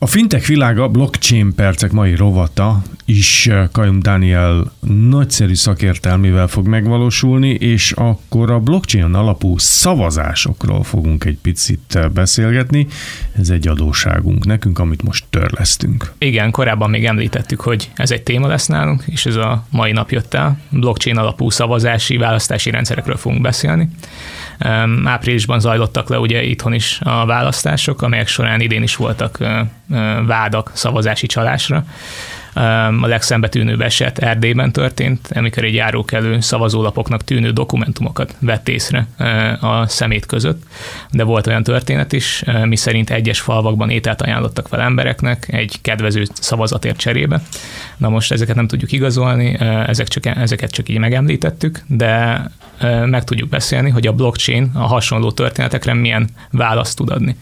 A fintech világa blockchain percek mai rovata is eh, Kajum Daniel nagyszerű szakértelmével fog megvalósulni, és akkor a blockchain alapú szavazásokról fogunk egy picit eh, beszélgetni. Ez egy adóságunk nekünk, amit most törlesztünk. Igen, korábban még említettük, hogy ez egy téma lesz nálunk, és ez a mai nap jött el. Blockchain alapú szavazási, választási rendszerekről fogunk beszélni. Áprilisban zajlottak le ugye itthon is a választások, amelyek során idén is voltak vádak szavazási csalásra. A legszembetűnőbb eset Erdélyben történt, amikor egy járókelő szavazólapoknak tűnő dokumentumokat vett észre a szemét között, de volt olyan történet is, mi szerint egyes falvakban ételt ajánlottak fel embereknek egy kedvező szavazatért cserébe. Na most ezeket nem tudjuk igazolni, ezek csak, ezeket csak így megemlítettük, de meg tudjuk beszélni, hogy a blockchain a hasonló történetekre milyen választ tud adni.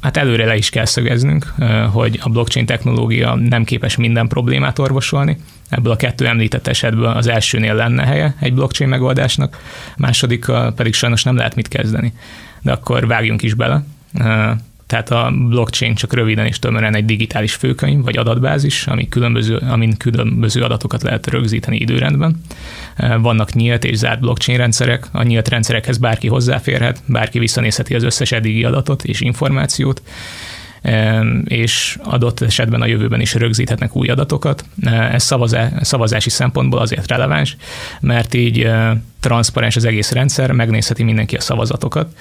Hát előre le is kell szögeznünk, hogy a blockchain technológia nem képes minden problémát orvosolni. Ebből a kettő említett esetből az elsőnél lenne helye egy blockchain megoldásnak, második pedig sajnos nem lehet mit kezdeni. De akkor vágjunk is bele. Tehát a blockchain csak röviden és tömören egy digitális főkönyv vagy adatbázis, ami különböző, amin különböző adatokat lehet rögzíteni időrendben. Vannak nyílt és zárt blockchain rendszerek, a nyílt rendszerekhez bárki hozzáférhet, bárki visszanézheti az összes eddigi adatot és információt, és adott esetben a jövőben is rögzíthetnek új adatokat. Ez szavazási szempontból azért releváns, mert így transzparens az egész rendszer, megnézheti mindenki a szavazatokat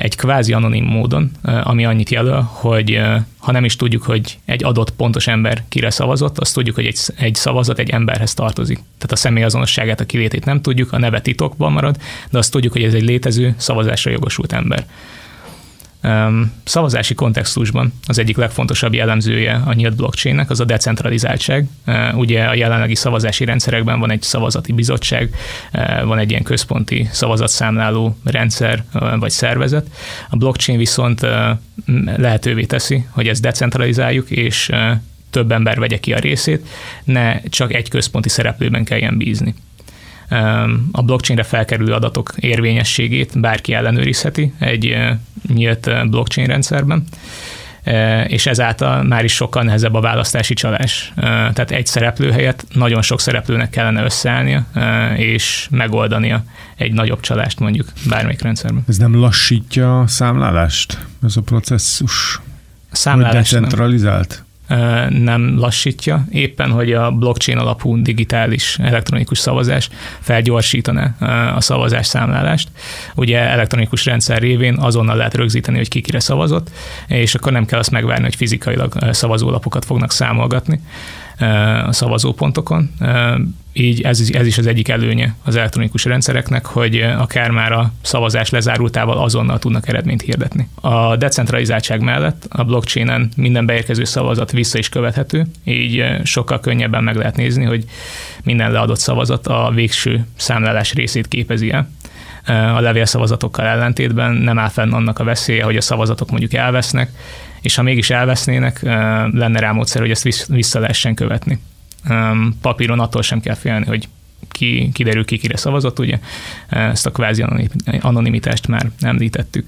egy kvázi anonim módon, ami annyit jelöl, hogy ha nem is tudjuk, hogy egy adott pontos ember kire szavazott, azt tudjuk, hogy egy, egy szavazat egy emberhez tartozik. Tehát a személyazonosságát, a kilétét nem tudjuk, a neve titokban marad, de azt tudjuk, hogy ez egy létező szavazásra jogosult ember. Szavazási kontextusban az egyik legfontosabb jellemzője a nyílt blockchainnek az a decentralizáltság. Ugye a jelenlegi szavazási rendszerekben van egy szavazati bizottság, van egy ilyen központi szavazatszámláló rendszer vagy szervezet. A blockchain viszont lehetővé teszi, hogy ezt decentralizáljuk, és több ember vegye ki a részét, ne csak egy központi szereplőben kelljen bízni a blockchainre felkerülő adatok érvényességét bárki ellenőrizheti egy nyílt blockchain rendszerben és ezáltal már is sokkal nehezebb a választási csalás. Tehát egy szereplő helyett nagyon sok szereplőnek kellene összeállnia, és megoldania egy nagyobb csalást mondjuk bármelyik rendszerben. Ez nem lassítja a számlálást, ez a processzus? Számlálás decentralizált? nem lassítja, éppen hogy a blockchain alapú digitális elektronikus szavazás felgyorsítaná a szavazás számlálást. Ugye elektronikus rendszer révén azonnal lehet rögzíteni, hogy ki kire szavazott, és akkor nem kell azt megvárni, hogy fizikailag szavazólapokat fognak számolgatni a szavazópontokon. Így ez, ez is az egyik előnye az elektronikus rendszereknek, hogy akár már a szavazás lezárultával azonnal tudnak eredményt hirdetni. A decentralizáltság mellett a blockchainen minden beérkező szavazat vissza is követhető, így sokkal könnyebben meg lehet nézni, hogy minden leadott szavazat a végső számlálás részét képezi el a levélszavazatokkal ellentétben nem áll fenn annak a veszélye, hogy a szavazatok mondjuk elvesznek, és ha mégis elvesznének, lenne rá módszer, hogy ezt vissza lehessen követni. Papíron attól sem kell félni, hogy ki, kiderül ki, kire szavazott, ugye ezt a kvázi anonimitást már említettük.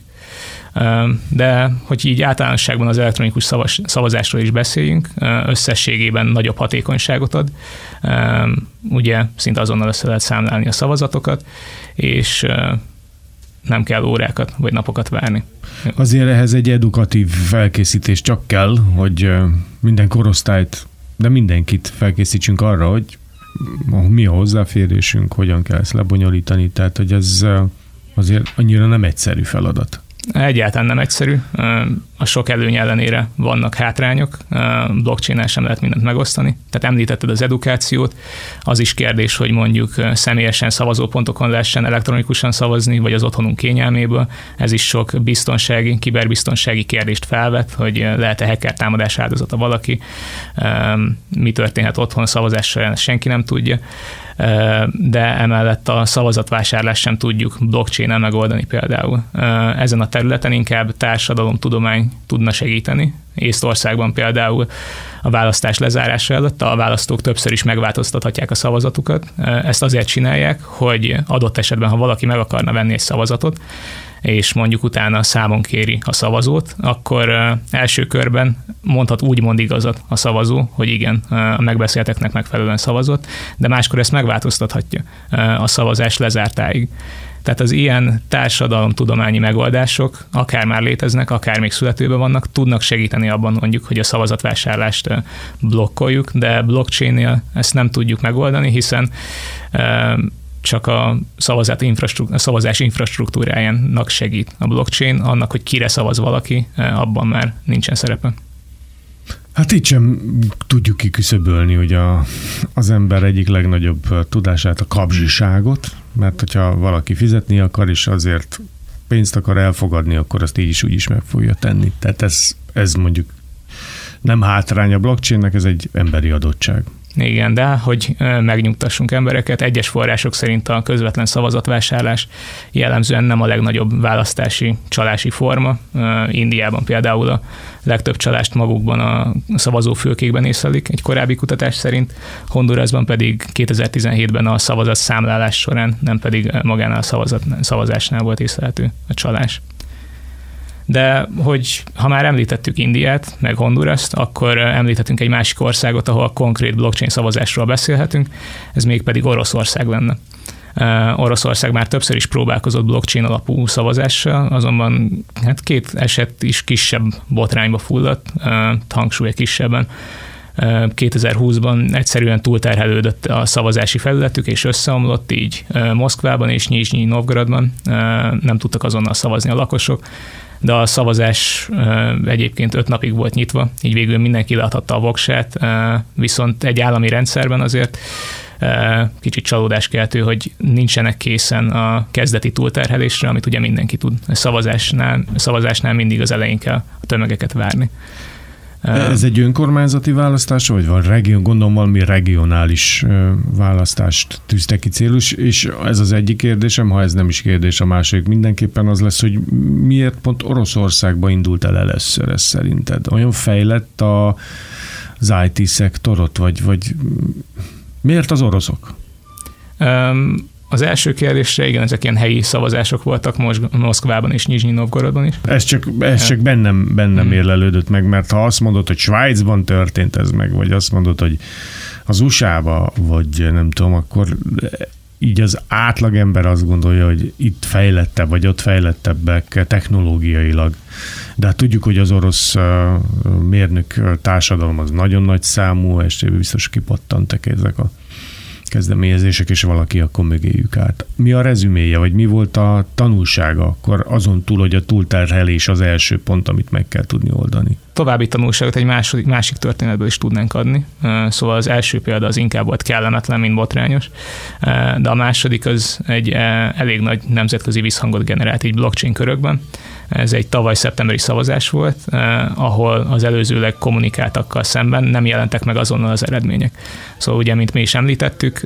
De hogy így általánosságban az elektronikus szavas, szavazásról is beszéljünk, összességében nagyobb hatékonyságot ad, ugye szinte azonnal össze lehet számlálni a szavazatokat, és nem kell órákat vagy napokat várni. Azért ehhez egy edukatív felkészítés csak kell, hogy minden korosztályt, de mindenkit felkészítsünk arra, hogy mi a hozzáférésünk, hogyan kell ezt lebonyolítani, tehát hogy ez azért annyira nem egyszerű feladat. Egyáltalán nem egyszerű. A sok előny ellenére vannak hátrányok. blockchain sem lehet mindent megosztani. Tehát említetted az edukációt. Az is kérdés, hogy mondjuk személyesen szavazópontokon lehessen elektronikusan szavazni, vagy az otthonunk kényelméből. Ez is sok biztonsági, kiberbiztonsági kérdést felvet, hogy lehet-e hacker támadás áldozata valaki. Mi történhet otthon szavazással, senki nem tudja de emellett a szavazatvásárlást sem tudjuk blockchain-el megoldani például. Ezen a területen inkább társadalomtudomány tudna segíteni. Észtországban például a választás lezárása előtt a választók többször is megváltoztathatják a szavazatukat. Ezt azért csinálják, hogy adott esetben, ha valaki meg akarna venni egy szavazatot, és mondjuk utána számon kéri a szavazót, akkor első körben mondhat úgymond igazat a szavazó, hogy igen, a megbeszélteknek megfelelően szavazott, de máskor ezt megváltoztathatja a szavazás lezártáig. Tehát az ilyen társadalomtudományi megoldások akár már léteznek, akár még születőben vannak, tudnak segíteni abban mondjuk, hogy a szavazatvásárlást blokkoljuk, de blockchain-nél ezt nem tudjuk megoldani, hiszen csak a, szavazat infrastruktúra, a szavazás infrastruktúrájának segít a blockchain, annak, hogy kire szavaz valaki, abban már nincsen szerepe. Hát itt sem tudjuk kiküszöbölni hogy a, az ember egyik legnagyobb tudását, a kapzsiságot, mert hogyha valaki fizetni akar, és azért pénzt akar elfogadni, akkor azt így is úgy is meg fogja tenni. Tehát ez, ez mondjuk nem hátrány a blockchainnek, ez egy emberi adottság. Igen, de hogy megnyugtassunk embereket, egyes források szerint a közvetlen szavazatvásárlás jellemzően nem a legnagyobb választási csalási forma. Indiában például a legtöbb csalást magukban a szavazófülkékben észlelik egy korábbi kutatás szerint, Hondurasban pedig 2017-ben a szavazat számlálás során, nem pedig magánál a szavazat, szavazásnál volt észlelhető a csalás. De hogy ha már említettük Indiát, meg Honduraszt, akkor említhetünk egy másik országot, ahol konkrét blockchain szavazásról beszélhetünk, ez még pedig Oroszország lenne. Oroszország már többször is próbálkozott blockchain alapú szavazással, azonban hát két eset is kisebb botrányba fulladt, hangsúlya kisebben. 2020-ban egyszerűen túlterhelődött a szavazási felületük, és összeomlott így Moszkvában és Nyizsnyi Novgorodban. Nem tudtak azonnal szavazni a lakosok, de a szavazás egyébként öt napig volt nyitva, így végül mindenki leadhatta a voksát, viszont egy állami rendszerben azért kicsit csalódáskeltő, hogy nincsenek készen a kezdeti túlterhelésre, amit ugye mindenki tud. Szavazásnál, szavazásnál mindig az elején kell a tömegeket várni. Ez egy önkormányzati választás, vagy van region, gondolom valami regionális választást tűzte ki célul, és ez az egyik kérdésem, ha ez nem is kérdés, a másik mindenképpen az lesz, hogy miért pont Oroszországba indult el először ez szerinted? Olyan fejlett a, az IT szektorot, vagy, vagy miért az oroszok? Um, az első kérdésre, igen, ezek ilyen helyi szavazások voltak Moszkvában és Nizsnyi Novgorodban is. Ez csak, ez csak bennem, bennem hmm. érlelődött meg, mert ha azt mondod, hogy Svájcban történt ez meg, vagy azt mondod, hogy az USA-ba, vagy nem tudom, akkor így az átlagember azt gondolja, hogy itt fejlettebb, vagy ott fejlettebbek technológiailag. De hát tudjuk, hogy az orosz mérnök társadalom az nagyon nagy számú, és biztos kipattantak ezek a kezdeményezések, és valaki akkor mögéjük át. Mi a rezüméje, vagy mi volt a tanulsága akkor azon túl, hogy a túlterhelés az első pont, amit meg kell tudni oldani? További tanulságot egy második, másik történetből is tudnánk adni. Szóval az első példa az inkább volt kellemetlen, mint botrányos, de a második az egy elég nagy nemzetközi visszhangot generált így blockchain körökben. Ez egy tavaly szeptemberi szavazás volt, ahol az előzőleg kommunikáltakkal szemben nem jelentek meg azonnal az eredmények. Szóval ugye, mint mi is említettük,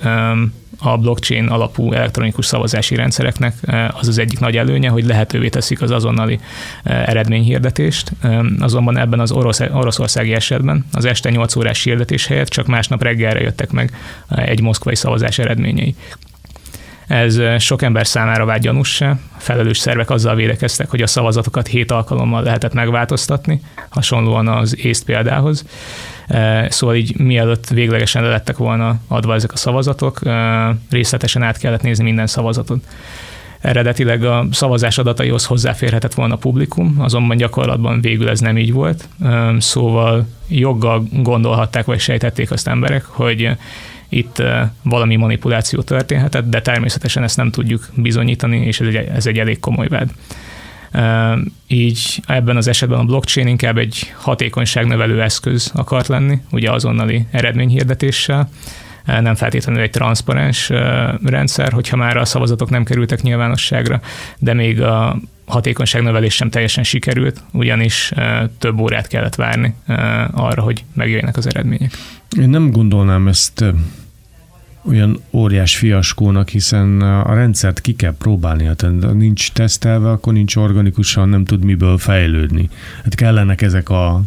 a blockchain alapú elektronikus szavazási rendszereknek az az egyik nagy előnye, hogy lehetővé teszik az azonnali eredményhirdetést. Azonban ebben az orosz, oroszországi esetben az este 8 órás hirdetés helyett csak másnap reggelre jöttek meg egy moszkvai szavazás eredményei. Ez sok ember számára vált gyanussá. Felelős szervek azzal védekeztek, hogy a szavazatokat hét alkalommal lehetett megváltoztatni, hasonlóan az észt példához. Szóval így mielőtt véglegesen le lettek volna adva ezek a szavazatok, részletesen át kellett nézni minden szavazatot. Eredetileg a szavazás adataihoz hozzáférhetett volna a publikum, azonban gyakorlatban végül ez nem így volt. Szóval joggal gondolhatták, vagy sejtették azt emberek, hogy itt valami manipuláció történhetett, de természetesen ezt nem tudjuk bizonyítani, és ez egy, ez egy elég komoly vád. Így ebben az esetben a blockchain inkább egy hatékonyságnövelő eszköz akart lenni, ugye azonnali eredményhirdetéssel, nem feltétlenül egy transzparens rendszer, hogyha már a szavazatok nem kerültek nyilvánosságra, de még a hatékonyságnövelés sem teljesen sikerült, ugyanis több órát kellett várni arra, hogy megjöjjenek az eredmények. Én nem gondolnám ezt olyan óriás fiaskónak, hiszen a rendszert ki kell próbálni. Hát ha nincs tesztelve, akkor nincs organikusan, nem tud miből fejlődni. Hát kellenek ezek a,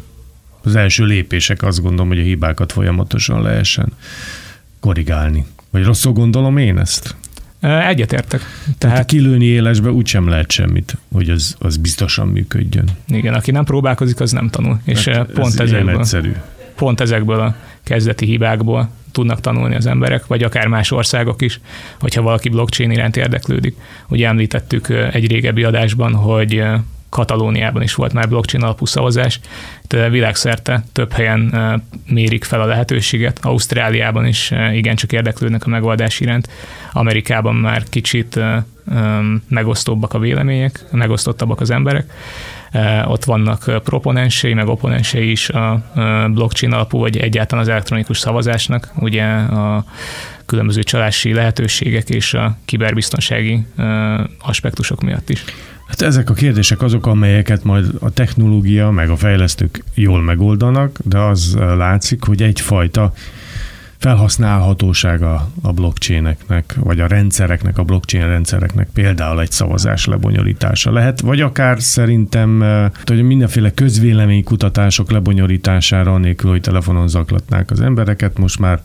az első lépések, azt gondolom, hogy a hibákat folyamatosan lehessen korrigálni. Vagy rosszul gondolom én ezt? Egyetértek. Tehát, Tehát kilőni élesbe úgysem lehet semmit, hogy az, az biztosan működjön. Igen, aki nem próbálkozik, az nem tanul. És hát pont ez ezekből, egyszerű. pont ezekből a kezdeti hibákból tudnak tanulni az emberek, vagy akár más országok is, hogyha valaki blockchain iránt érdeklődik. Ugye említettük egy régebbi adásban, hogy Katalóniában is volt már blockchain alapú szavazás, de világszerte több helyen mérik fel a lehetőséget, Ausztráliában is igencsak érdeklődnek a megoldás iránt, Amerikában már kicsit megosztóbbak a vélemények, megosztottabbak az emberek, ott vannak proponensei, meg opponensei is a blockchain alapú, vagy egyáltalán az elektronikus szavazásnak, ugye a különböző csalási lehetőségek és a kiberbiztonsági aspektusok miatt is. Hát ezek a kérdések azok, amelyeket majd a technológia meg a fejlesztők jól megoldanak, de az látszik, hogy egyfajta felhasználhatósága a blockchaineknek, vagy a rendszereknek, a blockchain rendszereknek például egy szavazás lebonyolítása lehet, vagy akár szerintem hogy mindenféle közvéleménykutatások lebonyolítására, nélkül, hogy telefonon zaklatnák az embereket, most már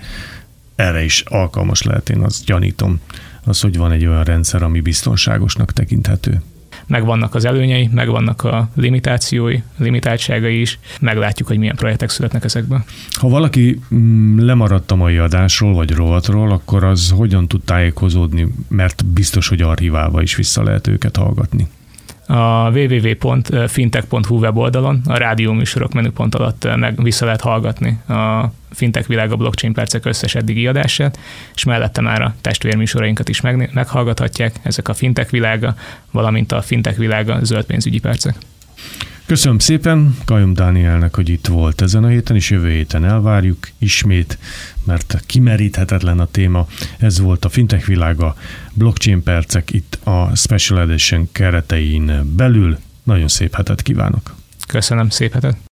erre is alkalmas lehet, én azt gyanítom, az, hogy van egy olyan rendszer, ami biztonságosnak tekinthető megvannak az előnyei, megvannak a limitációi, limitáltságai is, meglátjuk, hogy milyen projektek születnek ezekből. Ha valaki mm, lemaradt a mai adásról vagy rovatról, akkor az hogyan tud tájékozódni, mert biztos, hogy archiválva is vissza lehet őket hallgatni a www.fintech.hu weboldalon a rádió műsorok menüpont alatt meg vissza lehet hallgatni a Fintech világa blockchain percek összes eddigi adását, és mellette már a testvérműsorainkat is meg, meghallgathatják, ezek a Fintech világa, valamint a Fintech világa zöld pénzügyi percek. Köszönöm szépen Kajom Dánielnek, hogy itt volt ezen a héten, és jövő héten elvárjuk ismét, mert kimeríthetetlen a téma. Ez volt a Fintech világa, blockchain percek itt a Special Edition keretein belül. Nagyon szép hetet kívánok! Köszönöm, szép hetet!